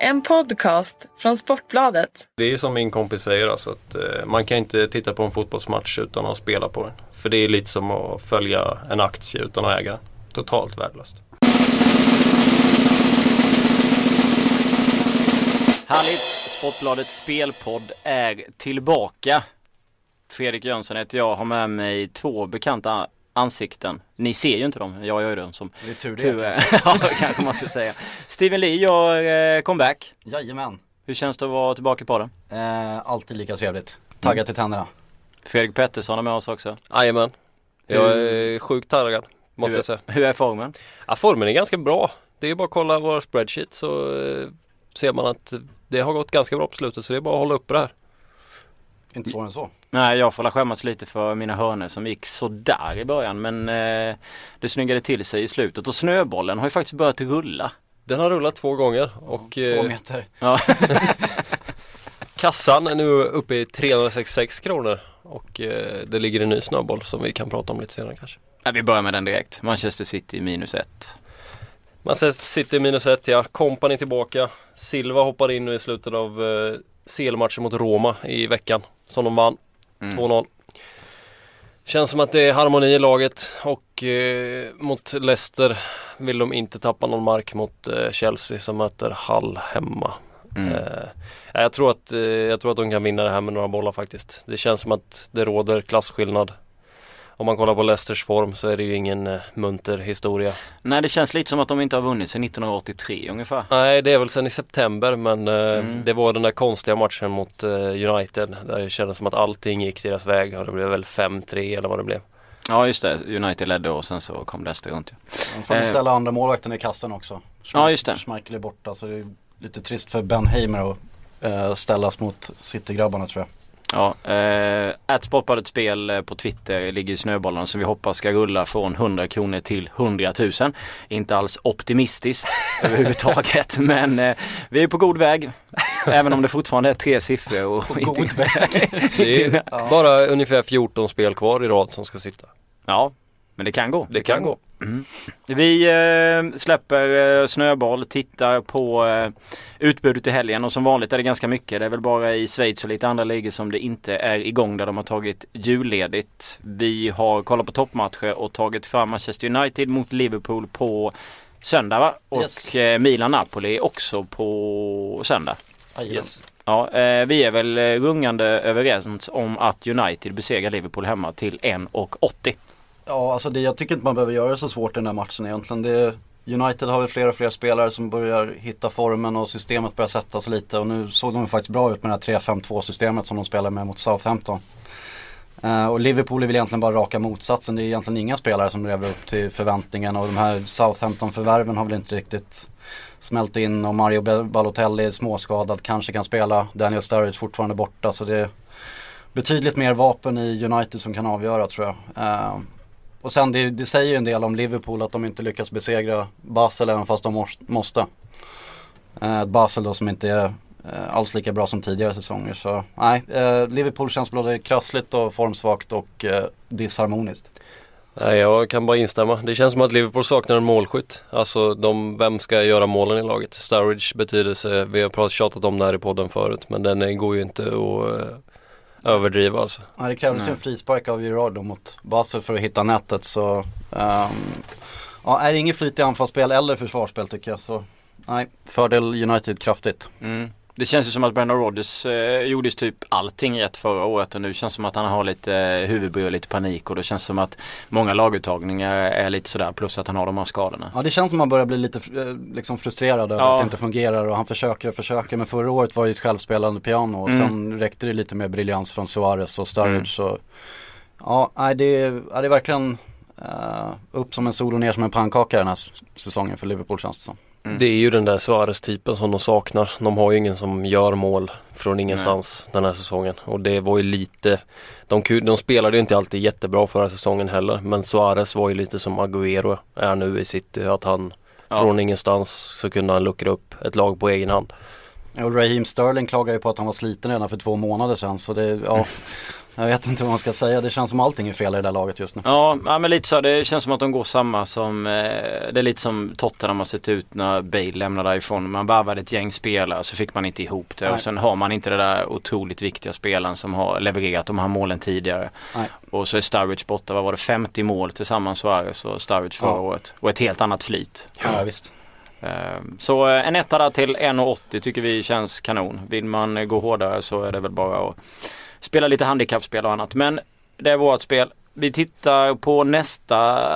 En podcast från Sportbladet. Det är som min kompis säger alltså att eh, man kan inte titta på en fotbollsmatch utan att spela på den. För det är lite som att följa en aktie utan att äga den. Totalt värdelöst. Härligt! Sportbladets spelpodd är tillbaka. Fredrik Jönsson heter jag, har med mig två bekanta ansikten. Ni ser ju inte dem, jag gör ju dem som Det är tur det tur kanske. ja, kanske man ska säga. Steven Lee gör eh, comeback. Jajamän. Hur känns det att vara tillbaka på det? Eh, alltid lika trevligt. Taggad till tänderna. Fredrik Pettersson är med oss också. Jajamän. Jag är sjukt taggad måste hur, jag säga. Hur är formen? Ja, formen är ganska bra. Det är bara att kolla våra spreadsheet så eh, ser man att det har gått ganska bra på slutet så det är bara att hålla uppe det här. Inte svårare än så. Nej, jag får la skämmas lite för mina hörnor som gick sådär i början men eh, det snyggade till sig i slutet och snöbollen har ju faktiskt börjat rulla. Den har rullat två gånger och Två eh, meter. Ja. kassan är nu uppe i 366 kronor. Och eh, det ligger en ny snöboll som vi kan prata om lite senare kanske. ja, vi börjar med den direkt. Manchester City minus ett. Man sitter minus ett ja. Kompani tillbaka. Silva hoppar in nu i slutet av eh, CL-matchen mot Roma i veckan. Som de vann. Mm. 2-0. Känns som att det är harmoni i laget och eh, mot Leicester vill de inte tappa någon mark mot eh, Chelsea som möter Hull hemma. Mm. Eh, jag, tror att, eh, jag tror att de kan vinna det här med några bollar faktiskt. Det känns som att det råder klasskillnad. Om man kollar på Leicesters form så är det ju ingen eh, munter historia. Nej det känns lite som att de inte har vunnit sedan 1983 ungefär. Nej det är väl sen i september men eh, Mm. det var den där konstiga matchen mot eh, United där det kändes som att allting gick deras väg och det blev väl 5-3 eller vad det blev. Ja just det, United ledde och sen så kom Leicester runt ju. De får ställa andra målvakten i kassan också. Ja, just det. Schmeichel är borta så det är lite trist för Ben Heimer att ställas mot City-grabbarna tror jag. Ja, eh, att Sportbladet spel eh, på Twitter ligger i snöbollen som vi hoppas ska rulla från 100 kronor till 100 000. Inte alls optimistiskt överhuvudtaget men eh, vi är på god väg. Även om det fortfarande är tre siffror. Och På god väg. Det är bara ungefär 14 spel kvar i rad som ska sitta. Ja, men det kan gå. Det kan gå. Vi eh, släpper eh, snöboll, tittar på eh, utbudet i helgen och som vanligt är det ganska mycket. Det är väl bara i Schweiz och lite andra ligor som det inte är igång där de har tagit julledigt. Vi har kollat på toppmatcher och tagit fram Manchester United mot Liverpool på söndag va? Och Yes. eh, Milan-Napoli också på söndag. Jajamän. Ja, eh, vi är väl rungande överens om att United besegrar Liverpool hemma till 1,80. Ja, alltså det, jag tycker inte man behöver göra det så svårt i den här matchen egentligen. Det, United har väl fler och fler spelare som börjar hitta formen och systemet börjar sätta sig lite. Och nu såg de faktiskt bra ut med det här 3-5-2 systemet som de spelar med mot Southampton. Uh, och Liverpool är väl egentligen bara raka motsatsen. Det är egentligen inga spelare som lever upp till förväntningarna. Och de här Southampton-förvärven har väl inte riktigt smält in. Och Mario Balotelli är småskadad, kanske kan spela. Daniel Sturridge fortfarande borta. Så det är betydligt mer vapen i United som kan avgöra tror jag. Uh, och sen det, det säger ju en del om Liverpool att de inte lyckas besegra Basel även fast de måste. Eh, Basel då som inte är eh, alls lika bra som tidigare säsonger. Så nej, eh, Liverpool känns både krassligt och formsvagt och eh, disharmoniskt. Nej, jag kan bara instämma. Det känns som att Liverpool saknar en målskytt. Alltså, de, vem ska göra målen i laget? Sturridge betydelse, vi har pratat, tjatat om det här i podden förut, men den går ju inte att eh, överdriva alltså. Nej, det krävdes ju en frispark av Gerard mot Basel för att hitta nätet så ehm, Ja, är det inget flyt i anfallsspel eller försvarsspel tycker jag så Nej, fördel United kraftigt. Mm. Det känns ju som att Brendan Rodgers eh, gjorde typ allting rätt förra året och nu känns det som att han har lite eh, huvudbry och lite panik och det känns som att många laguttagningar är lite sådär plus att han har de här skadorna. Ja det känns som att man börjar bli lite eh, liksom frustrerad över Ja. att det inte fungerar och han försöker och försöker men förra året var det ju ett självspelande piano och Mm. sen räckte det lite mer briljans från Suarez och Sturridge så Ja, nej, det, är- ja, det är verkligen eh, upp som en sol och ner som en pannkaka den här säsongen för Liverpool känns det som. Mm. Det är ju den där Suarez-typen som de saknar. De har ju ingen som gör mål från ingenstans den här säsongen. Och det var ju lite de, de spelade ju inte alltid jättebra förra säsongen heller. Men Suarez var ju lite som Agüero är nu i City. Att han Ja. från ingenstans så kunde han luckra upp ett lag på egen hand. Och Raheem Sterling klagar ju på att han var sliten redan för två månader sedan så det, ja Jag vet inte vad man ska säga. Det känns som allting är fel i det där laget just nu. Ja, ja men lite så. Det känns som att de går samma som, eh, det är lite som Tottenham har sett ut när Bale lämnade därifrån. Man varvade ett gäng spelare så fick man inte ihop det. Nej. Och sen har man inte det där otroligt viktiga spelaren som har levererat de här målen tidigare. Nej. Och så är Sturridge borta, vad var det, 50 mål tillsammans Suarez och Sturridge förra Ja. året. Och ett helt annat flyt. Ja, visst. Eh, Så eh, en etta där till 1,80 tycker vi känns kanon. Vill man gå hårdare så är det väl bara att spela lite handikappspel och annat. Men det är vårt spel. Vi tittar på nästa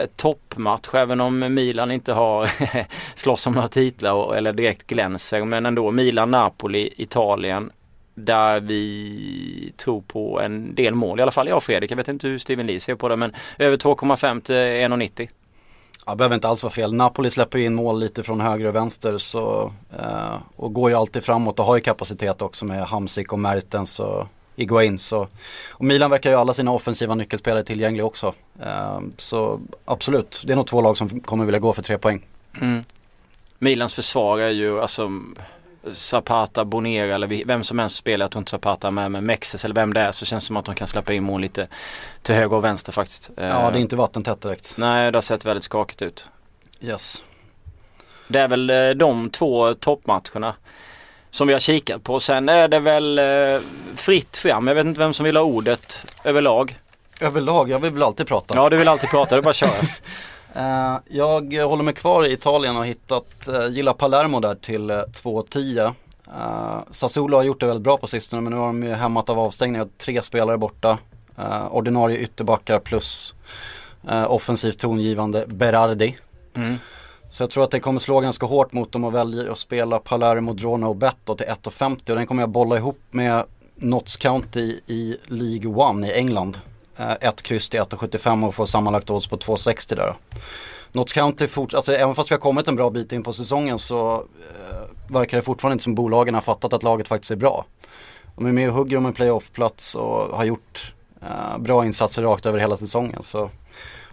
eh, toppmatch även om Milan inte har slåss om några titlar eller direkt glänser. Men ändå Milan-Napoli, Italien. Där vi tror på en del mål. I alla fall jag och Fredrik. Jag vet inte hur Steven Lee ser på det men över 2,5 till 1,90. Ja, behöver inte alls vara fel. Napoli släpper in mål lite från höger och vänster så, eh, och går ju alltid framåt och har ju kapacitet också med Hamsik och Mertens Så Iguain. Så, och Milan verkar ju ha alla sina offensiva nyckelspelare tillgängliga också. Eh, så absolut, det är nog två lag som kommer vilja gå för tre poäng. Mm. Milans försvar är ju alltså Zapata, Bonera eller vem som helst spelar. Jag tror inte Zapata med men Mexes eller vem det är så känns det som att de kan släppa in mål lite till höger och vänster faktiskt. Ja, det är inte vattentätt direkt. Nej, det har sett väldigt skakigt ut. Yes. Det är väl eh, de två toppmatcherna som vi har kikat på. Sen är det väl eh, fritt fram. Jag vet inte vem som vill ha ordet överlag. Överlag, jag vill väl alltid prata. Ja, du vill alltid prata. Det är bara att köra. Eh, jag håller mig kvar i Italien och har hittat, uh, gillar Palermo där till uh, 2,10. Uh, Sassuolo har gjort det väldigt bra på sistone men nu har de ju hämmat av avstängningar. Tre spelare borta. Uh, ordinarie ytterbackar plus uh, offensivt tongivande Berardi. Mm. Så jag tror att det kommer slå ganska hårt mot dem och väljer att spela Palermo, Drona och Betto till 1,50 och den kommer jag bolla ihop med Notts County i League One i England. Eh, ett kryss till 1,75 och få sammanlagt odds på 2,60 där. Notts County, fort, alltså även fast vi har kommit en bra bit in på säsongen så eh, verkar det fortfarande inte som bolagen har fattat att laget faktiskt är bra. De är med och hugger om en playoff-plats och har gjort eh, bra insatser rakt över hela säsongen. Så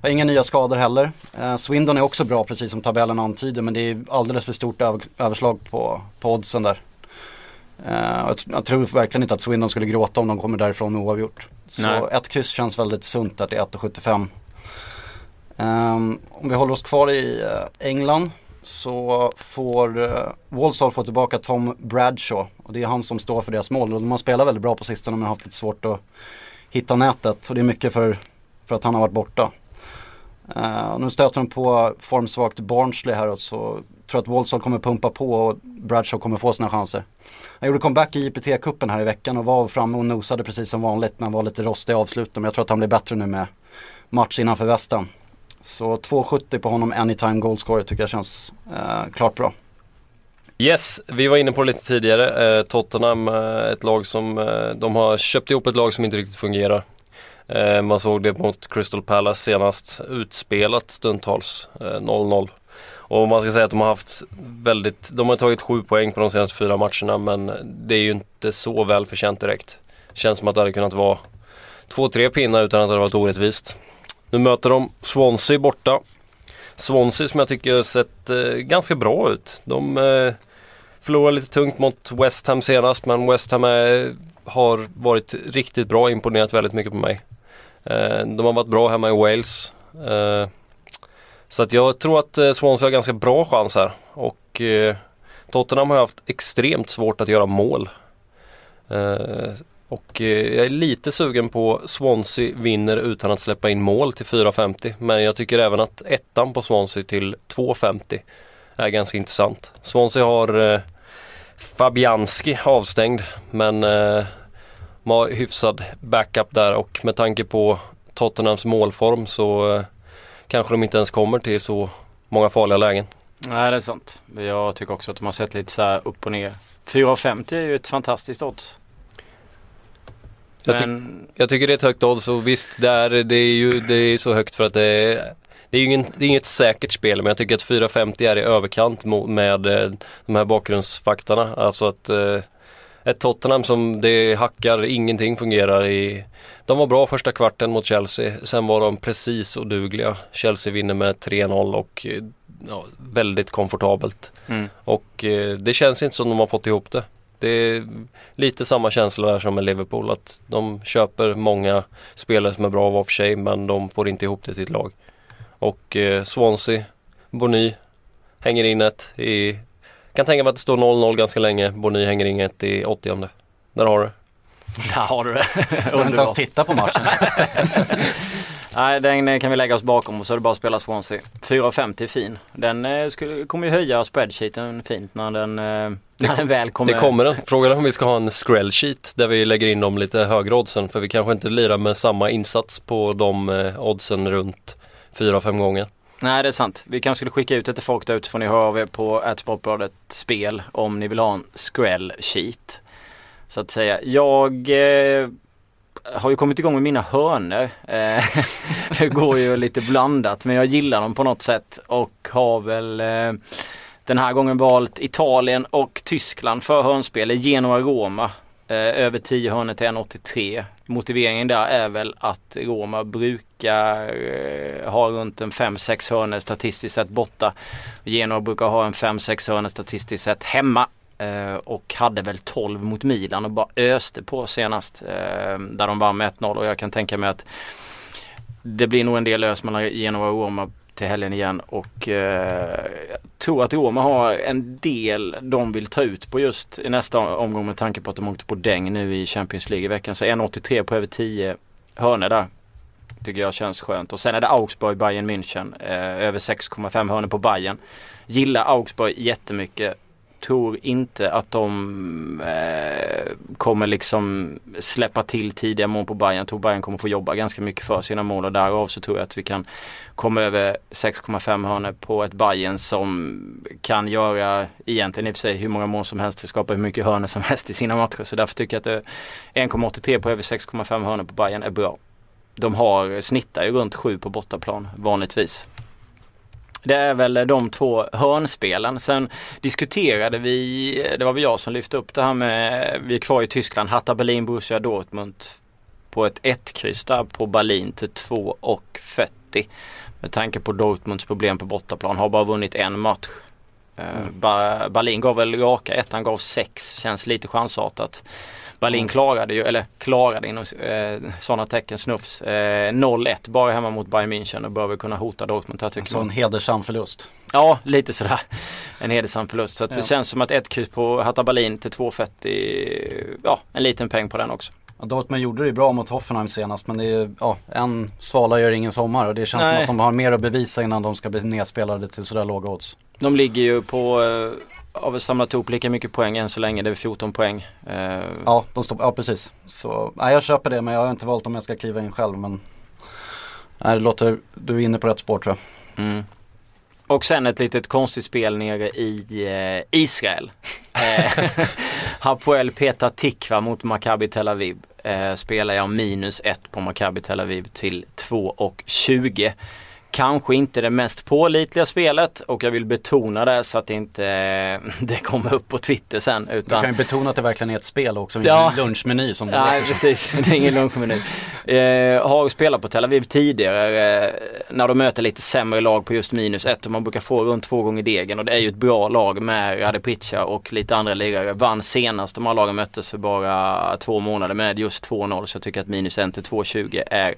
har inga nya skador heller. Eh, Swindon är också bra precis som tabellen antyder men det är alldeles för stort över, överslag på, på oddsen där. Eh, jag, tror verkligen inte att Swindon skulle gråta om de kommer därifrån med oavgjort. Så Nej. ett kryss känns väldigt sunt där till 1,75. Um, om vi håller oss kvar i eh, England så får uh, Walsall få tillbaka Tom Bradshaw och det är han som står för deras mål. Och de har spelat väldigt bra på sistone men har haft lite svårt att hitta nätet och det är mycket för, för att han har varit borta. Eh, nu stöter de på formsvagt Barnsley här och så tror att Walsall kommer pumpa på och Bradshaw kommer få sina chanser. Han gjorde comeback i IPT-cupen här i veckan och var framme och nosade precis som vanligt men var lite rostig i avslutet. Men jag tror att han blir bättre nu med match innanför västen. Så 2,70 på honom anytime goalscorer tycker jag känns eh, klart bra. Yes, vi var inne på det lite tidigare. Eh, Tottenham, eh, ett lag som, eh, de har köpt ihop ett lag som inte riktigt fungerar. Eh, man såg det mot Crystal Palace senast, utspelat stundtals, eh, 0-0. Och man ska säga att de har haft väldigt, de har tagit sju poäng på de senaste fyra matcherna men det är ju inte så väl förtjänt direkt. Känns som att det hade kunnat vara två, tre pinnar utan att det hade varit orättvist. Nu möter de Swansea borta. Swansea som jag tycker sett eh, ganska bra ut. De eh, förlorade lite tungt mot West Ham senast men West Ham är, har varit riktigt bra, imponerat väldigt mycket på mig. Eh, de har varit bra hemma i Wales. Eh, så att jag tror att eh, Swansea har ganska bra chans här. Och eh, Tottenham har haft extremt svårt att göra mål. Eh, och eh, jag är lite sugen på Swansea vinner utan att släppa in mål till 4,50. Men jag tycker även att ettan på Swansea till 2,50 är ganska intressant. Swansea har eh, Fabianski avstängd men eh, de har hyfsad backup där och med tanke på Tottenhams målform så eh, kanske de inte ens kommer till så många farliga lägen. Nej det är sant. Jag tycker också att de har sett lite så här upp och ner. 4,50 är ju ett fantastiskt odds. Jag, ty- Men jag tycker det är ett högt odds och visst det är, det är ju det är så högt för att det är det är ingen, det är inget säkert spel men jag tycker att 4,50 är i överkant med eh, de här bakgrundsfaktorna. Alltså att eh, ett Tottenham som det hackar, ingenting fungerar i De var bra första kvarten mot Chelsea, sen var de precis odugliga. Chelsea vinner med 3-0 och ja, väldigt komfortabelt. mm. Och eh, det känns inte som de har fått ihop det. Det är lite samma känsla där som med Liverpool att de köper många spelare som är bra var för sig men de får inte ihop det till ett lag. Och eh, Swansea, Bonny hänger in ett i kan tänka mig att det står 0-0 ganska länge. Bonny hänger in ett i 80 Där har du Där har du det. Jag vill inte ens titta på matchen. Nej, den kan vi lägga oss bakom och så är det bara att spela Swansea. 4,50 är fin. Den eh, skulle, kommer ju höja spreadsheeten fint när den, eh, när den väl kommer. Det kommer den. Frågan är om vi ska ha en screll sheet där vi lägger in de lite högre oddsen. För vi kanske inte lirar med samma insats på de eh, oddsen runt 4-5 gånger. Nej det är sant. Vi kanske skulle skicka ut det till folk där ute får ni höra av er på Sportbladet spel om ni vill ha en screll sheet. Så att säga. Jag eh, har ju kommit igång med mina hörner. Eh, det går ju lite blandat men jag gillar dem på något sätt och har väl eh, den här gången valt Italien och Tyskland för hörnspel. Genoa-Roma. Eh, över 10 hörnor till 1,83. Motiveringen där är väl att Roma brukar eh, ha runt en 5-6 hörnor statistiskt sett borta. Genoa brukar ha en 5-6 hörnor statistiskt sett hemma. Eh, och hade väl 12 mot Milan och bara öste på senast. Eh, där de vann med 1-0 och jag kan tänka mig att det blir nog en del ös mellan Genoa och Roma till helgen igen och eh, jag tror att Roma har en del de vill ta ut på just i nästa omgång med tanke på att de åkte på däng nu i Champions League i veckan. Så 1,83 på över 10 hörnor där. Tycker jag känns skönt. Och sen är det Augsburg, Bayern München. Eh, över 6,5 hörnor på Bayern. Gillar Augsburg jättemycket tror inte att de eh, kommer liksom släppa till tidiga mål på Bayern. Jag tror Bayern kommer få jobba ganska mycket för sina mål och därav så tror jag att vi kan komma över 6,5 hörnor på ett Bayern som kan göra egentligen i och för sig hur många mål som helst, skapa hur mycket hörnor som helst i sina matcher. Så därför tycker jag att eh, 1,83 på över 6,5 hörnor på Bayern är bra. De har snittar ju runt 7 på bortaplan vanligtvis. Det är väl de två hörnspelen. Sen diskuterade vi, det var väl jag som lyfte upp det här med, vi är kvar i Tyskland, Hatta Berlin, Borussia Dortmund på ett 1-kryss där på Berlin till 2,40. Med tanke på Dortmunds problem på bortaplan, har bara vunnit en match. Eh, mm. Berlin gav väl raka ettan, gav sex, känns lite chansartat. Berlin klarade ju, eller klarade inom eh, sådana tecken snufs. Eh, 0-1 bara hemma mot Bayern München och bör väl kunna hota Dortmund här tycker alltså en hedersam förlust. Ja, lite sådär. En hedersam förlust. Så ja. det känns som att ett kryss på Hatta Berlin till 2,40, ja en liten peng på den också. Ja, Dortmund gjorde det bra mot Hoffenheim senast men det är ja, en svala gör ingen sommar och det känns Nej. som att de har mer att bevisa innan de ska bli nedspelade till sådär låga odds. De ligger ju på eh, har väl samlat ihop lika mycket poäng än så länge. Det är 14 poäng. Uh... Ja, de står, ja, precis. Så, nej, jag köper det men jag har inte valt om jag ska kliva in själv. Men nej, det låter, du är inne på rätt spår tror jag. Mm. Och sen ett litet konstigt spel nere i eh, Israel. Eh, Hapoel Petar Tikva mot Maccabi Tel Aviv. Eh, spelar jag minus 1 på Maccabi Tel Aviv till 2,20. Kanske inte det mest pålitliga spelet och jag vill betona det så att det inte det kommer upp på Twitter sen. Utan... Du kan ju betona att det verkligen är ett spel också, inte ja. en lunchmeny som det Nej precis, det är ingen lunchmeny. Eh, har spelat på Tel Aviv tidigare eh, när de möter lite sämre lag på just minus ett och man brukar få runt två gånger degen och det är ju ett bra lag med Radeprica och lite andra lirare. Vann senast de här lagen möttes för bara två månader med just 2-0 så jag tycker att minus 1 till 2,20 är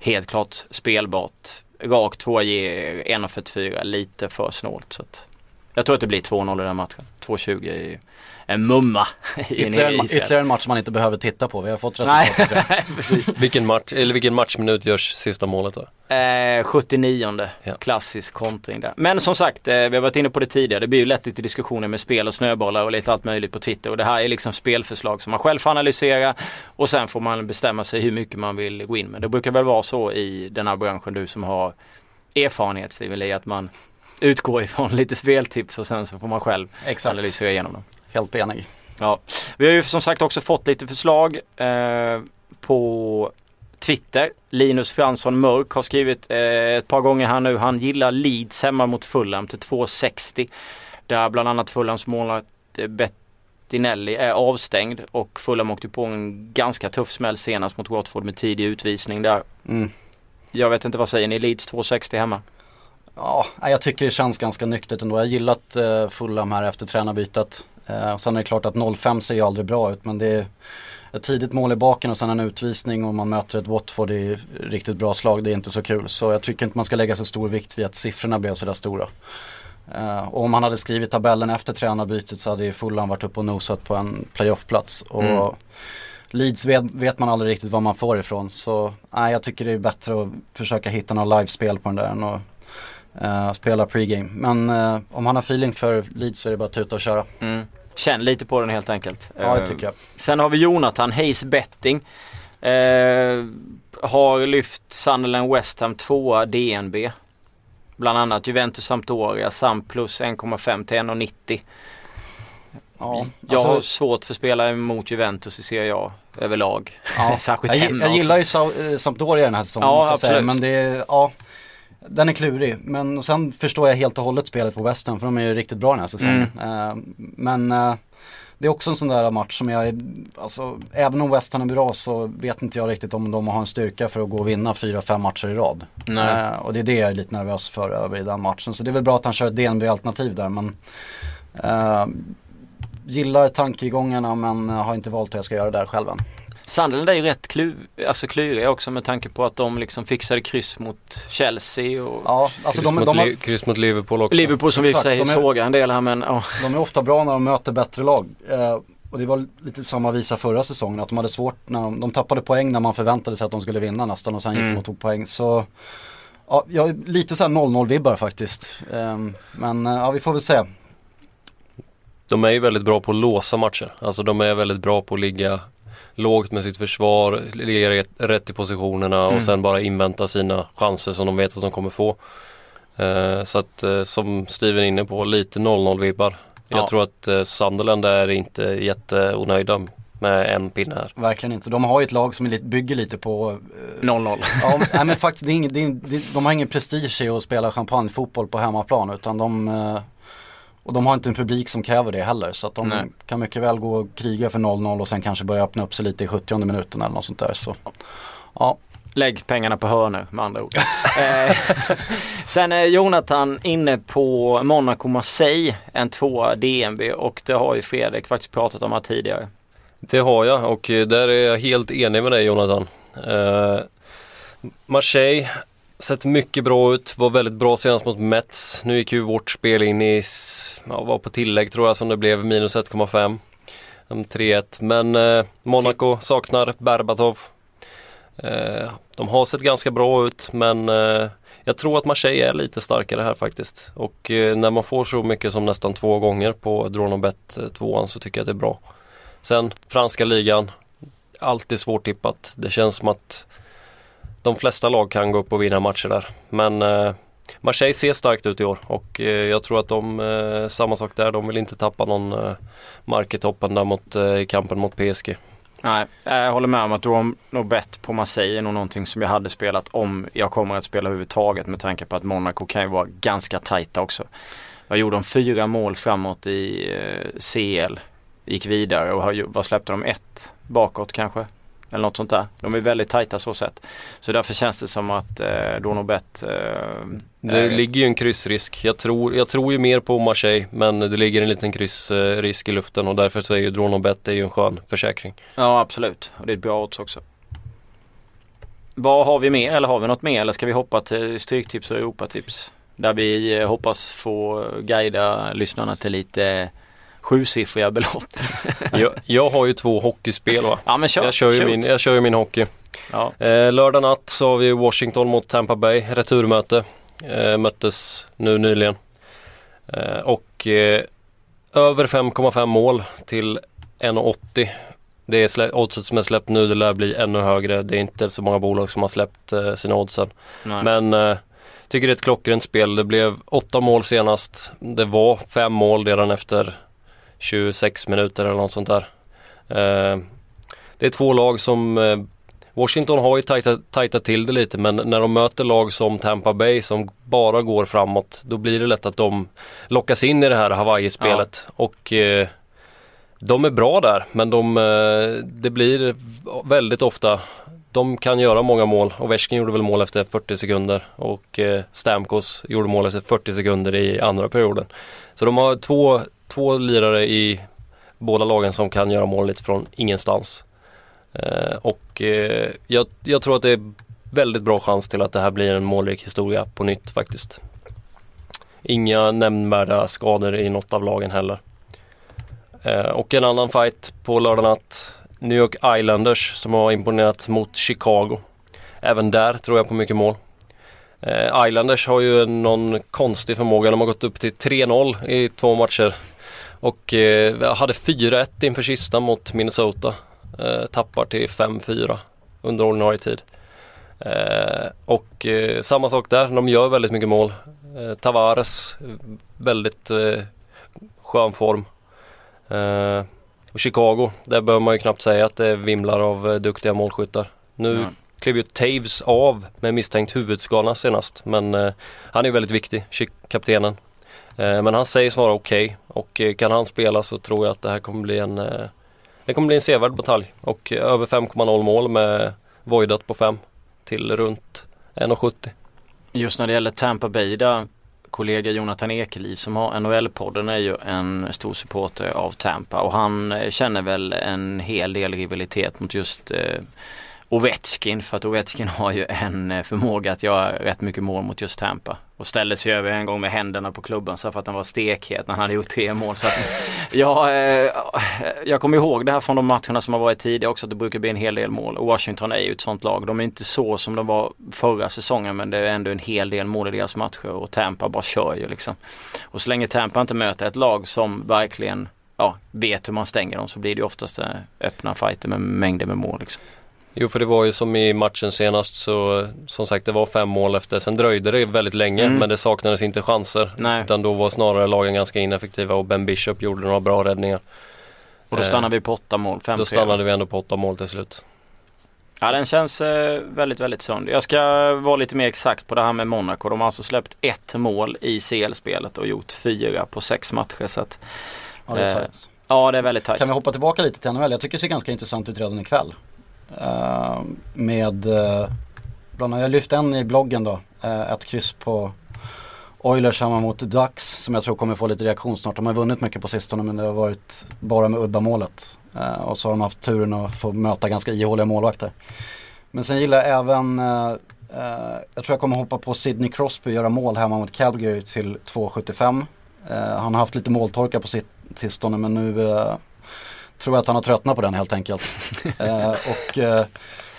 helt klart spelbart rak tvåa ger 1,44 lite för snålt. Så att jag tror att det blir 2-0 i den matchen. 2-20 är en mumma. ytterligare, en, ytterligare en match man inte behöver titta på. Vi har fått resultatet. Nej, precis. vilken, match, eller vilken matchminut görs sista målet då? Eh, 79 ja. Klassisk kontring där. Men som sagt, eh, vi har varit inne på det tidigare. Det blir ju lätt lite diskussioner med spel och snöbollar och lite allt möjligt på Twitter. Och det här är liksom spelförslag som man själv får analysera. Och sen får man bestämma sig hur mycket man vill gå in med. Det brukar väl vara så i den här branschen du som har erfarenhet Steven Lee, att man utgår ifrån lite speltips och sen så får man själv Exakt. analysera igenom dem. Helt enig. Ja. Vi har ju som sagt också fått lite förslag eh, på Twitter. Linus Fransson Mörk har skrivit eh, ett par gånger här nu. Han gillar Leeds hemma mot Fulham till 2,60. Där bland annat Fulhams målvakt eh, Bettinelli är avstängd och Fulham åkte på en ganska tuff smäll senast mot Watford med tidig utvisning där. Mm. Jag vet inte, vad säger ni? Leeds 2,60 hemma? Ja, jag tycker det känns ganska nyktert ändå. Jag har gillat eh, Fulham här efter tränarbytet. Eh, sen är det klart att 0-5 ser ju aldrig bra ut men det är ett tidigt mål i baken och sen en utvisning och man möter ett Watford i riktigt bra slag. Det är inte så kul. Så jag tycker inte man ska lägga så stor vikt vid att siffrorna blev sådär stora. Uh, och om man hade skrivit tabellen efter tränarbytet så hade ju Fulham varit uppe och nosat på en playoffplats. Och mm. Leeds vet, vet, man aldrig riktigt var man får ifrån. Så nej, jag tycker det är bättre att försöka hitta något livespel på den där än att uh, spela pregame. Men uh, om han har feeling för Leeds så är det bara att tuta och köra. Mm. Känn lite på den helt enkelt. Ja, det tycker jag. Sen har vi Jonathan, Hayes Betting. har lyft Sunderland West Ham 2 DNB. Bland annat Juventus Sampdoria, SAM plus 1,5 till 1,90. Ja, jag alltså, har svårt för att spela emot Juventus i Serie A överlag. Ja, Särskilt jag, jag gillar ju Sa eh, Sampdoria den här säsongen. Ja, absolut. Säga, men det ja, den är klurig. Men sen förstår jag helt och hållet spelet på Western för de är ju riktigt bra den här säsongen. Mm. Uh, men uh, det är också en sån där match som jag, alltså även om West Ham är bra så vet inte jag riktigt om de har en styrka för att gå och vinna fyra, fem matcher i rad. Eh, och det är det jag är lite nervös för över i den matchen. Så det är väl bra att han kör ett DNB-alternativ där men eh, Gillar tankegångarna men har inte valt hur jag ska göra där själv än. Sunderland är ju rätt klu, alltså kluriga också med tanke på att de liksom fixade kryss mot Chelsea och ja, alltså kryss, de, mot de har, kryss mot Liverpool också. Liverpool som Exakt, vi säger sågar en del här men oh. De är ofta bra när de möter bättre lag. Eh, och det var lite samma visa förra säsongen att de hade svårt när de, de tappade poäng när man förväntade sig att de skulle vinna nästan och sen gick mm. de och tog poäng. Så ja, jag är lite såhär 0-0 vibbar faktiskt. Eh, men ja, vi får väl se. De är ju väldigt bra på att låsa matcher. Alltså de är väldigt bra på att ligga lågt med sitt försvar, ligga rätt i positionerna och mm. sen bara invänta sina chanser som de vet att de kommer få. Uh, så att uh, som Steven är inne på, lite 0-0 vibbar. Ja. Jag tror att uh, Sunderland är inte jätteonöjda med en pinne här. Verkligen inte. De har ju ett lag som bygger lite på 0-0. ja, nej, men faktiskt det är ing, det är, de har ingen prestige i att spela champagnefotboll på hemmaplan utan de och de har inte en publik som kräver det heller så att de Nej. kan mycket väl gå och kriga för 0-0 och sen kanske börja öppna upp sig lite i 70 minuten eller något sånt där. Så, ja. Lägg pengarna på hörnor med andra ord. Eh, sen är Jonathan inne på Monaco Marseille, en tvåa DNB och det har ju Fredrik faktiskt pratat om här tidigare. Det har jag och där är jag helt enig med dig Jonathan. Eh, Marseille sett mycket bra ut, var väldigt bra senast mot Mets. Nu gick ju vårt spel in i, ja, var på tillägg tror jag som det blev, minus 1,5. 3-1. Men eh, Monaco saknar Berbatov. Eh, de har sett ganska bra ut men eh, jag tror att Marseille är lite starkare här faktiskt. Och eh, när man får så mycket som nästan två gånger på Dronobet eh, 2 så tycker jag att det är bra. Sen franska ligan, alltid svårtippat. Det känns som att de flesta lag kan gå upp och vinna matcher där. Men eh, Marseille ser starkt ut i år och eh, jag tror att de, eh, samma sak där, de vill inte tappa någon eh, mark i toppen där mot, eh, i kampen mot PSG. Nej, jag håller med om att du nog bett på Marseille är nog någonting som jag hade spelat om jag kommer att spela överhuvudtaget med tanke på att Monaco kan ju vara ganska tajta också. Jag gjorde de fyra mål framåt i eh, CL. Gick vidare och vad släppte de? Ett bakåt kanske? Eller något sånt där. De är väldigt tajta så sett. Så därför känns det som att eh, Donobet eh, Det är... ligger ju en kryssrisk. Jag tror, jag tror ju mer på Marseille men det ligger en liten kryssrisk i luften och därför så är ju Dronobet en skön försäkring. Ja absolut och det är ett bra odds också. Vad har vi mer eller har vi något mer eller ska vi hoppa till Stryktips och Europatips? Där vi eh, hoppas få guida lyssnarna till lite sjusiffriga belopp. jag, jag har ju två hockeyspel va. Ja, men kör, jag, kör ju min, jag kör ju min hockey. Ja. Eh, lördag natt så har vi Washington mot Tampa Bay, returmöte. Eh, möttes nu nyligen. Eh, och eh, över 5,5 mål till 1,80. Det är oddset som är släppt nu, det lär bli ännu högre. Det är inte så många bolag som har släppt eh, sina oddsen. Nej. Men eh, tycker det är ett klockrent spel. Det blev åtta mål senast. Det var fem mål redan efter 26 minuter eller något sånt där. Eh, det är två lag som eh, Washington har ju tajtat, tajtat till det lite men när de möter lag som Tampa Bay som bara går framåt då blir det lätt att de lockas in i det här Hawaii-spelet. Ja. Och eh, de är bra där men de, eh, det blir väldigt ofta de kan göra många mål. Ovechkin gjorde väl mål efter 40 sekunder och eh, Stamkos gjorde mål efter 40 sekunder i andra perioden. Så de har två, två lirare i båda lagen som kan göra mål lite från ingenstans. Eh, och eh, jag, jag tror att det är väldigt bra chans till att det här blir en målrik historia på nytt faktiskt. Inga nämnvärda skador i något av lagen heller. Eh, och en annan fight på lördag natt. New York Islanders som har imponerat mot Chicago. Även där tror jag på mycket mål. Eh, Islanders har ju någon konstig förmåga. De har gått upp till 3-0 i två matcher. Och eh, hade 4-1 inför sista mot Minnesota. Eh, tappar till 5-4 under ordinarie tid. Eh, och eh, samma sak där, de gör väldigt mycket mål. Eh, Tavares, väldigt eh, skön form. Och Chicago, där behöver man ju knappt säga att det vimlar av duktiga målskyttar. Nu Ja. klev ju Taves av med misstänkt huvudskada senast men han är väldigt viktig, kaptenen. Eh, men han sägs vara okej och eh, kan han spela så tror jag att det här kommer bli en eh, det kommer bli en sevärd batalj och över 5,0 mål med voidat på 5 till runt 1,70. Just när det gäller Tampa Bay där kollega Jonathan Ekeliv som har NHL-podden är ju en stor supporter av Tampa och han känner väl en hel del rivalitet mot just eh, Ovechkin för att Ovechkin har ju en förmåga att göra rätt mycket mål mot just Tampa. Och ställde sig över en gång med händerna på klubban så för att han var stekhet när han hade gjort tre mål. Så att, ja, eh, jag kommer ihåg det här från de matcherna som har varit tidigare också att det brukar bli en hel del mål. Och Washington är ju ett sånt lag. De är inte så som de var förra säsongen men det är ändå en hel del mål i deras matcher och Tampa bara kör ju liksom. Och så länge Tampa inte möter ett lag som verkligen ja, vet hur man stänger dem så blir det oftast eh, öppna fighter med mängder med mål liksom. Jo för det var ju som i matchen senast så som sagt det var fem mål efter. Sen dröjde det väldigt länge Mm. men det saknades inte chanser. Nej. Utan då var snarare lagen ganska ineffektiva och Ben Bishop gjorde några bra räddningar. Och då Eh, stannar vi på åtta mål, fem Då stannade vi ändå på åtta mål till slut. Ja den känns eh, väldigt väldigt sund. Jag ska vara lite mer exakt på det här med Monaco. De har alltså släppt ett mål i CL-spelet och gjort fyra på sex matcher. Så att, Ja, det är Eh, tajt. ja det är väldigt tajt. Kan vi hoppa tillbaka lite till NHL? Jag tycker det ser ganska intressant ut redan ikväll. Eh, med, uh, bland annat, jag lyfte en i bloggen då, eh, ett kryss på Oilers hemma mot Ducks som jag tror kommer få lite reaktion snart. De har vunnit mycket på sistone men det har varit bara med uddamålet. Eh, och så har de haft turen att få möta ganska ihåliga målvakter. Men sen gillar jag även, eh, jag tror jag kommer hoppa på Sidney Crosby och göra mål hemma mot Calgary till 2,75. Eh, han har haft lite måltorka på sitt sistone men nu tror att han har tröttnat på den helt enkelt. uh, och uh,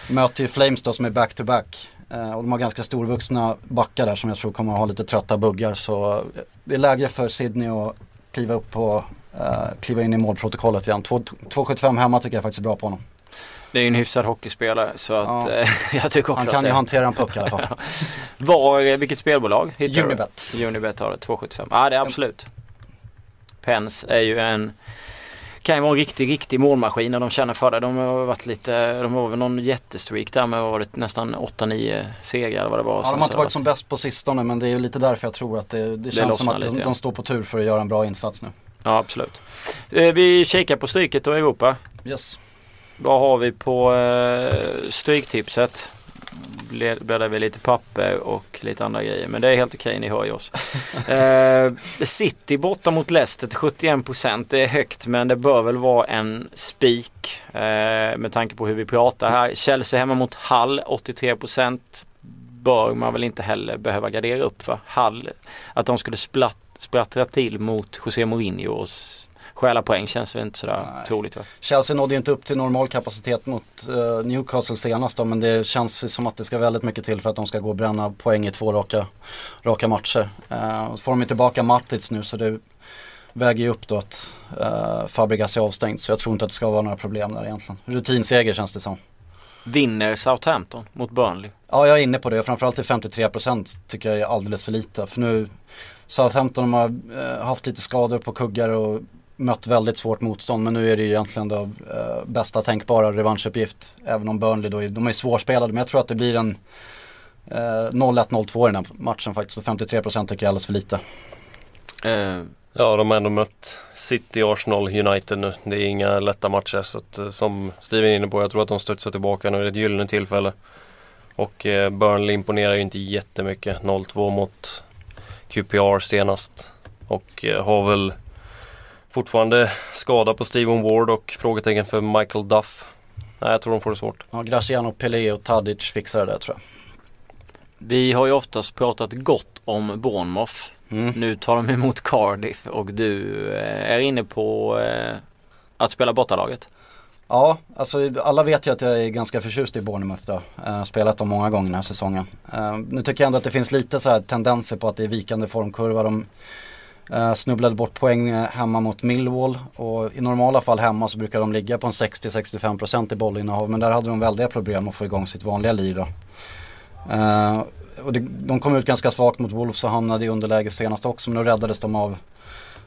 möter ju Flames då som är back-to-back. Uh, och de har ganska storvuxna backar där som jag tror kommer att ha lite trötta buggar. Så uh, det är läge för Sydney att kliva upp på, uh, kliva in i målprotokollet igen. 2,75 hemma tycker jag faktiskt är bra på honom. Det är ju en hyfsad hockeyspelare så att Ja. eh, jag tycker också Han kan att ju det... hantera en puck i alla fall. Var, eh, vilket spelbolag hittar du? Unibet. Unibet har det, 2,75. Ja det är absolut. Pens är ju en kan ju vara en riktig, riktig målmaskin när de känner för det. De har varit lite, de har väl någon jättestreak där med varit nästan 8-9 segrar eller vad det var. Ja, de har inte varit som bäst på sistone men det är lite därför jag tror att det, det känns som att de, lite, ja. de står på tur för att göra en bra insats nu. Ja absolut. Eh, Vi kikar på Stryket och Europa. Yes. Vad har vi på eh, Stryktipset? Bläddrar vi lite papper och lite andra grejer. Men det är helt okej, ni hör ju oss. eh, City borta mot Leicester till 71%. Det är högt men det bör väl vara en spik. Eh, med tanke på hur vi pratar här. Chelsea hemma mot Hull 83%. Bör man väl inte heller behöva gardera upp för. Hull, att de skulle splatt, sprattra till mot José Mourinho och stjäla poäng känns väl inte sådär Nej. troligt va? Chelsea nådde ju inte upp till normal kapacitet mot eh, Newcastle senast då, men det känns ju som att det ska väldigt mycket till för att de ska gå och bränna poäng i två raka, raka matcher. Och så får de ju tillbaka Matic nu så det väger ju upp då att uh, Fabregas är avstängd så jag tror inte att det ska vara några problem där egentligen. Rutinseger känns det som. Vinner Southampton mot Burnley. Ja jag är inne på det, framförallt till 53% tycker jag är alldeles för lite. För nu Southampton de har haft lite skador på kuggar och mött väldigt svårt motstånd men nu är det ju egentligen då eh, bästa tänkbara revanschuppgift. Även om Burnley då, är, de är svårspelade men jag tror att det blir en eh, 0-1-0-2 i den här matchen faktiskt och 53% tycker jag är alldeles för lite. Eh, Ja, de har ändå mött City, Arsenal, United nu. Det är inga lätta matcher. Så att, eh, som Steven är inne på, jag tror att de studsar tillbaka nu. Det är ett gyllene tillfälle. Och eh, Burnley imponerar ju inte jättemycket. 0-2 mot QPR senast. Och eh, har väl fortfarande skada på Steven Ward och frågetecken för Michael Duff. Nej, jag tror de får det svårt. Ja, Graciano, Pelé och Tadic fixar det där tror jag. Vi har ju oftast pratat gott om Bournemouth. Mm. Nu tar de emot Cardiff och du eh, är inne på eh, att spela bortalaget. Ja, alltså alla vet ju att jag är ganska förtjust i Bournemouth då. Uh, spelat dem många gånger den här säsongen. Uh, nu tycker jag ändå att det finns lite så här tendenser på att det är vikande formkurva. De uh, snubblade bort poäng hemma mot Millwall och i normala fall hemma så brukar de ligga på en 60-65% i bollinnehav. Men där hade de väldiga problem att få igång sitt vanliga liv då. och det, de kom ut ganska svagt mot Wolves och hamnade i underläge senast också men då räddades de av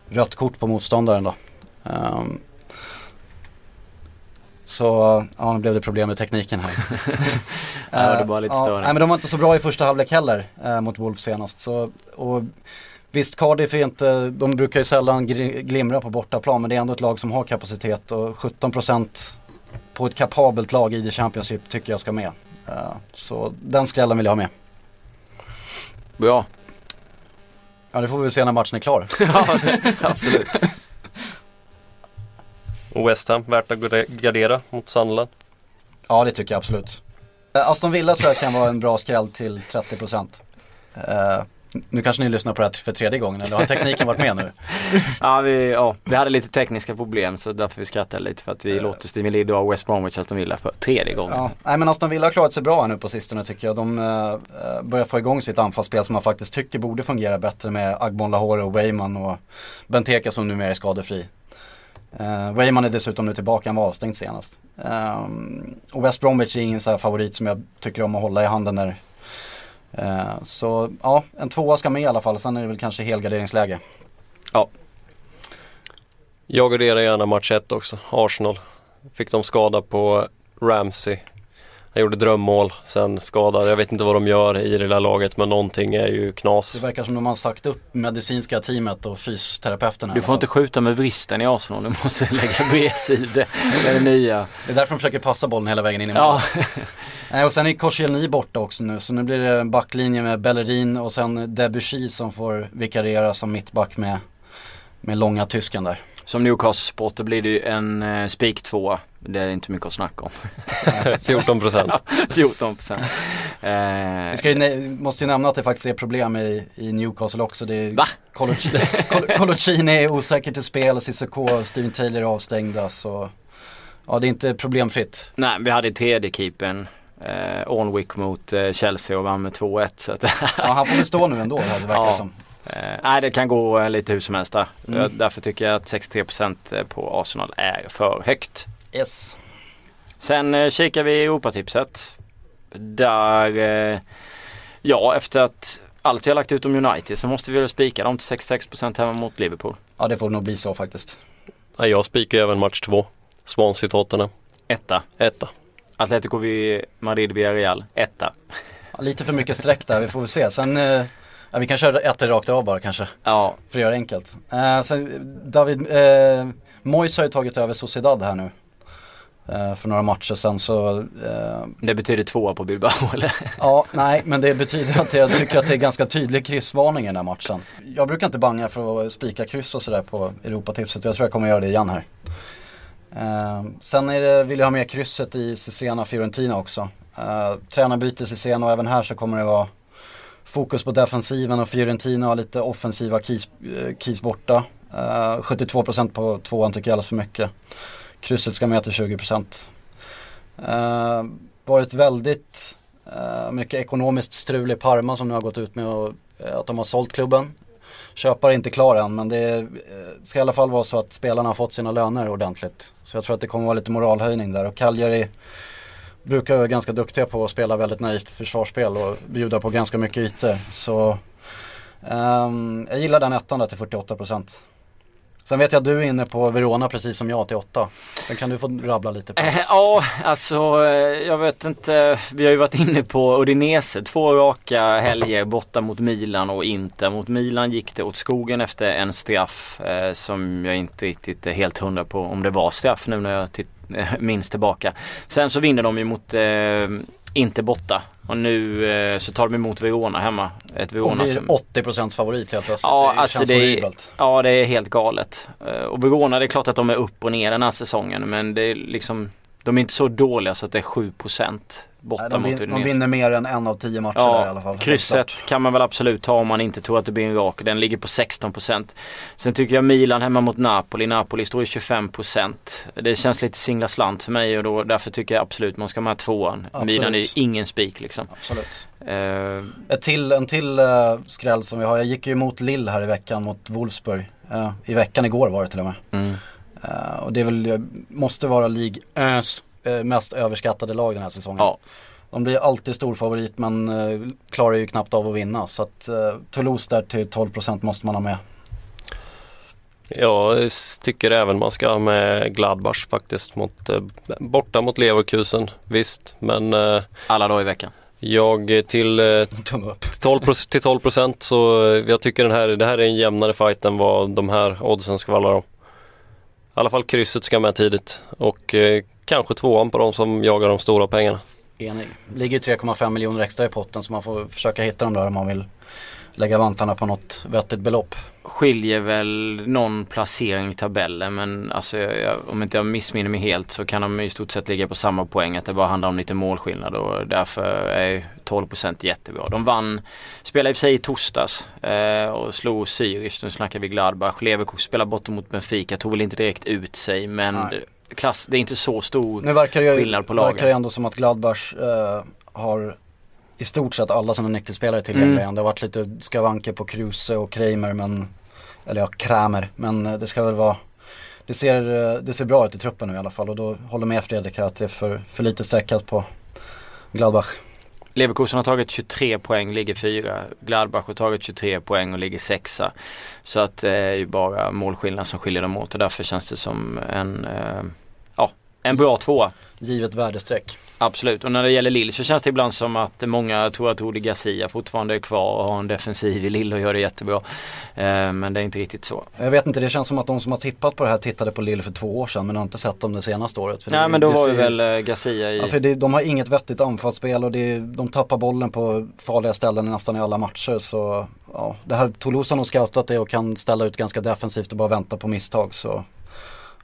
rött kort på motståndaren då. Um, så ja, nu blev det problem med tekniken här. ja, det var lite ja, störning. nej, men de var inte så bra i första halvlek heller eh, mot Wolves senast. Så, och visst, Cardiff är inte, de brukar ju sällan glimra på bortaplan men det är ändå ett lag som har kapacitet och 17% på ett kapabelt lag i The Championship tycker jag ska med. Uh, så den skrällen vill jag ha med. Bra. Ja det får vi väl se när matchen är klar. ja, absolut. Och West Ham, värt att gardera mot Sunderland? Ja det tycker jag absolut. Uh, Aston Villa tror jag kan vara en bra skräll till 30%. Uh, nu kanske ni lyssnar på det här för tredje gången eller har tekniken varit med nu? ja, vi, ja, vi hade lite tekniska problem så därför vi skrattade lite för att vi uh, låter Steven Lidd och West Bromwich Aston Villa för tredje gången. Ja, nej men Aston Villa har klarat sig bra här nu på sistone tycker jag. De uh, börjar få igång sitt anfallsspel som man faktiskt tycker borde fungera bättre med Agbon Lahore och Weyman och Benteke som numera är skadefri. Uh, Weyman är dessutom nu tillbaka, han var avstängd senast. Um, och West Bromwich är ingen så favorit som jag tycker om att hålla i handen när Eh, så ja, en tvåa ska med i alla fall, sen är det väl kanske helgarderingsläge. Ja. Jag garderar gärna match 1 också, Arsenal. Fick de skada på Ramsey han gjorde drömmål, sen skadad. Jag vet inte vad de gör i det där laget men någonting är ju knas. Det verkar som de har sagt upp medicinska teamet och fysioterapeuterna. Du får inte skjuta med vristen i Arsenal, du måste lägga bredsid. Det är det nya. Det är därför de försöker passa bollen hela vägen in i mål. Ja. och sen är Koscielny borta också nu så nu blir det en backlinje med Bellerin och sen Debussy som får vikariera som mittback med, med långa tysken där. Som Newcastle-supporter blir det ju en eh, spik tvåa. Det är inte mycket att snacka om. 14 procent. 14 procent. Eh. Vi ska ju, måste ju nämna att det faktiskt är problem i, i Newcastle också. Det är Va? Coloccini är osäker till spel, Cissoko och Steven Taylor är avstängda. Så ja, det är inte problemfritt. Nej, vi hade tredje keepern eh, Ornwick mot eh, Chelsea och vann med 2-1. Så att ja, han får väl stå nu ändå, det verkar ja. som. Eh, nej, det kan gå eh, lite hur som helst där. Mm. Därför tycker jag att 63% på Arsenal är för högt. Yes. Sen eh, kikar vi i Europatipset. Där, eh, ja efter att allt har lagt ut om United så måste vi väl spika dem till 66% hemma mot Liverpool. Ja det får nog bli så faktiskt. Ja, jag spikar även match två. Swansea Tottenham. Etta. Etta. Atletico Madrid Villarreal. Etta. Ja, lite för mycket streck där, vi får väl se. Sen eh, Ja, vi kan köra ett rakt av bara kanske. Ja. För att göra det enkelt. Eh, sen David, eh, Mois har ju tagit över Sociedad här nu. Eh, för några matcher sen så eh, Det betyder tvåa på Bilbao eller? Ja, nej men det betyder att jag tycker att det är ganska tydlig kryssvarning i den här matchen. Jag brukar inte banga för att spika kryss och sådär på Europatipset. Jag tror jag kommer göra det igen här. Eh, sen är det, vill jag ha med krysset i Cesena Fiorentina också. Eh, tränarbyte Cesena och även här så kommer det vara fokus på defensiven och Fiorentina har lite offensiva keys, eh, keys borta. Eh, uh, 72% på tvåan tycker jag är alldeles för mycket. Krysset ska med till 20%. Uh, eh, varit väldigt uh, mycket ekonomiskt strul i Parma som nu har gått ut med och, uh, att de har sålt klubben. Köpare är inte klar än men det uh, ska i alla fall vara så att spelarna har fått sina löner ordentligt. Så jag tror att det kommer vara lite moralhöjning där och Cagliari brukar vara ganska duktiga på att spela väldigt naivt försvarsspel och bjuda på ganska mycket ytor. Så um, jag gillar den ettan där till 48%. Sen vet jag att du är inne på Verona precis som jag till åtta. Sen kan du få rabbla lite på Eh, ja, alltså eh, jag vet inte. Vi har ju varit inne på Udinese. Två raka helger borta mot Milan och Inter. Mot Milan gick det åt skogen efter en straff eh, som jag inte riktigt är helt hundra på om det var straff nu när jag titt- minns tillbaka. Sen så vinner de ju mot eh, Inter borta och nu eh, så tar de emot Verona hemma. Ett Och Verona blir som... 80% favorit helt plötsligt. Ja, det alltså det är-. Ja det är helt galet. Eh, Och Verona det är klart att de är upp och ner den här säsongen men det är liksom De är inte så dåliga så att det är 7% borta Nej, de, mot vin, de Udinese. vinner mer än en av tio matcher där i alla fall. krysset kan man väl absolut ta om man inte tror att det blir en rak. Den ligger på 16%. Sen tycker jag Milan hemma mot Napoli. Napoli står i 25%. Det känns lite singla slant för mig och då, därför tycker jag absolut man ska med tvåan. Absolut. Milan är ju ingen spik liksom. Absolut. Eh, Ett till, en till uh, skräll som vi har. Jag gick ju emot Lill här i veckan mot Wolfsburg. Eh, I veckan igår var det till och med. mm. Eh, och det är väl, måste vara League Ös mest överskattade lag den här säsongen. Ja. De blir alltid stor favorit men eh, klarar ju knappt av att vinna. Så att eh, Toulouse där till 12% måste man ha med. Jag tycker även man ska ha med Gladbach faktiskt. Mot, eh, borta mot Leverkusen, visst. Men eh, Alla dagar i veckan. jag till eh, upp. 12, proc- till 12 procent så eh, jag tycker den här, det här är en jämnare fight än vad de här oddsen skvallrar om. I alla fall krysset ska med tidigt och eh, kanske tvåan på de som jagar de stora pengarna. Enig. Ligger 3,5 miljoner extra i potten så man får försöka hitta dem där om man vill lägga vantarna på något vettigt belopp. skiljer väl någon placering i tabellen men alltså jag, jag, om inte jag missminner mig helt så kan de i stort sett ligga på samma poäng att det bara handlar om lite målskillnad och därför är ju 12% jättebra. De vann, spelade i och för sig i torsdags eh, och slog Zürich, nu snackar vi Gladbach. Leverkusen spelade borta mot Benfica, tog väl inte direkt ut sig men Nej. Klass, det är inte så stor Nu verkar ju, skillnad på lagen. verkar det ändå som att Gladbach eh, har i stort sett alla sina nyckelspelare tillgängliga Mm. Det har varit lite skavanker på Kruse och Kramer men, eller ja Kramer, men eh, det ska väl vara det ser, eh, det ser bra ut i truppen nu i alla fall och då håller med Fredrik här att det är för, för lite streckat på Gladbach. Leverkusen har tagit 23 poäng, ligger fyra. Gladbach har tagit 23 poäng och ligger sexa. Så att eh, det är ju bara målskillnad som skiljer dem åt och därför känns det som en, eh, ja, en bra tvåa. Givet värdestreck. Absolut, och när det gäller Lille så känns det ibland som att många tror att Odi Garcia fortfarande är kvar och har en defensiv i Lille och gör det jättebra. Eh, men det är inte riktigt så. Jag vet inte, det känns som att de som har tippat på det här tittade på Lille för två år sedan men har inte sett dem det senaste året. För Nej det, men då var ju väl eh, Garcia i... Ja, för det, de har inget vettigt anfallsspel och det, de tappar bollen på farliga ställen nästan i alla matcher. Så ja, det här Toulouse har nog scoutat det och kan ställa ut ganska defensivt och bara vänta på misstag. Så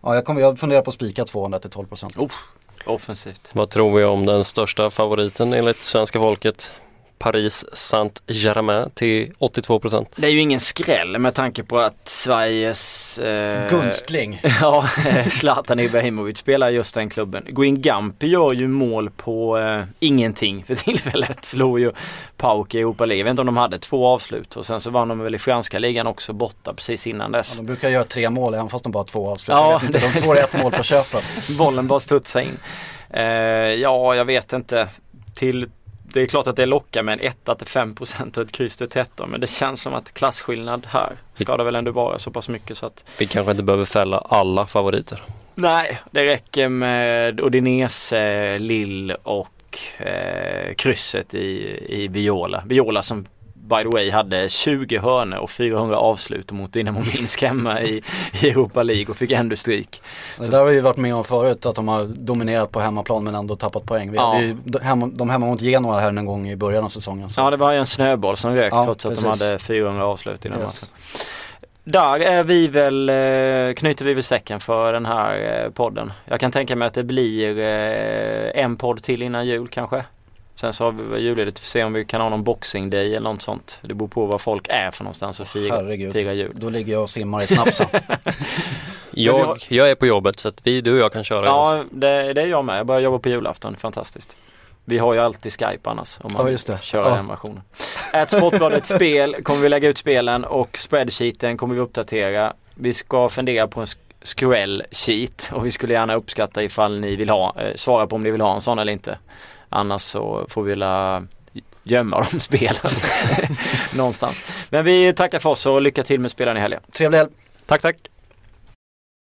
ja, jag, kommer, jag funderar på att spika 200 till 12%. Oh, offensivt. Vad tror vi om den största favoriten enligt svenska folket? Paris Saint-Germain till 82 procent. Det är ju ingen skräll med tanke på att Sveriges... Eh, Gunstling! Ja, Zlatan Ibrahimovic spelar just den klubben. Guin Gampi gör ju mål på eh, ingenting för tillfället. Slog ju Pauk i Europa League. Jag vet inte om de hade två avslut och sen så vann de väl i franska ligan också borta precis innan Ja, dess. de brukar göra tre mål även fast de bara har två avslut. Ja, jag vet inte, de får ett mål på köpet. Bollen bara studsar in. Eh, ja, jag vet inte. Till, det är klart att det lockar med en 1 till 5% och ett kryss till 13 men det känns som att klasskillnad här ska det väl ändå vara så pass mycket så att Vi kanske inte behöver fälla alla favoriter. Nej, det räcker med Udinese, Lill och eh, krysset i, i Viola. Viola som by the way hade 20 hörnor och 400 avslut mot Dynamo Minsk hemma i, i Europa League och fick ändå stryk. Det där har vi varit med om förut, att de har dominerat på hemmaplan men ändå tappat poäng. Vi Ja. hade ju de hemma, de hemma mot Genoa här en gång i början av säsongen. Så. Ja, det var ju en snöboll som rök Ja, trots att de precis. hade 400 avslut i den Yes. matchen. Där är vi väl, eh, knyter vi väl säcken för den här eh, podden. Jag kan tänka mig att det blir eh, en podd till innan jul kanske. Sen så har vi julledigt för att se om vi kan ha någon boxing day eller något sånt. Det beror på var folk är för någonstans och fira, Herregud. fira jul. Då ligger jag och simmar i snapsen. Jag, jag är på jobbet så att vi, du och jag kan köra. Ja, det, det är jag med. Jag börjar jobba på julafton. Fantastiskt. Vi har ju alltid Skype annars om man Ja, kör Ja. den versionen. Ät Sportbladet spel kommer vi lägga ut spelen och spreadsheeten kommer vi uppdatera. Vi ska fundera på en sk- scroll sheet och vi skulle gärna uppskatta ifall ni vill ha, eh, svara på om ni vill ha en sån eller inte. Annars så får vi la gömma de spelen någonstans. Men vi tackar för oss och lycka till med spelen i helgen. Trevlig helg! Tack tack!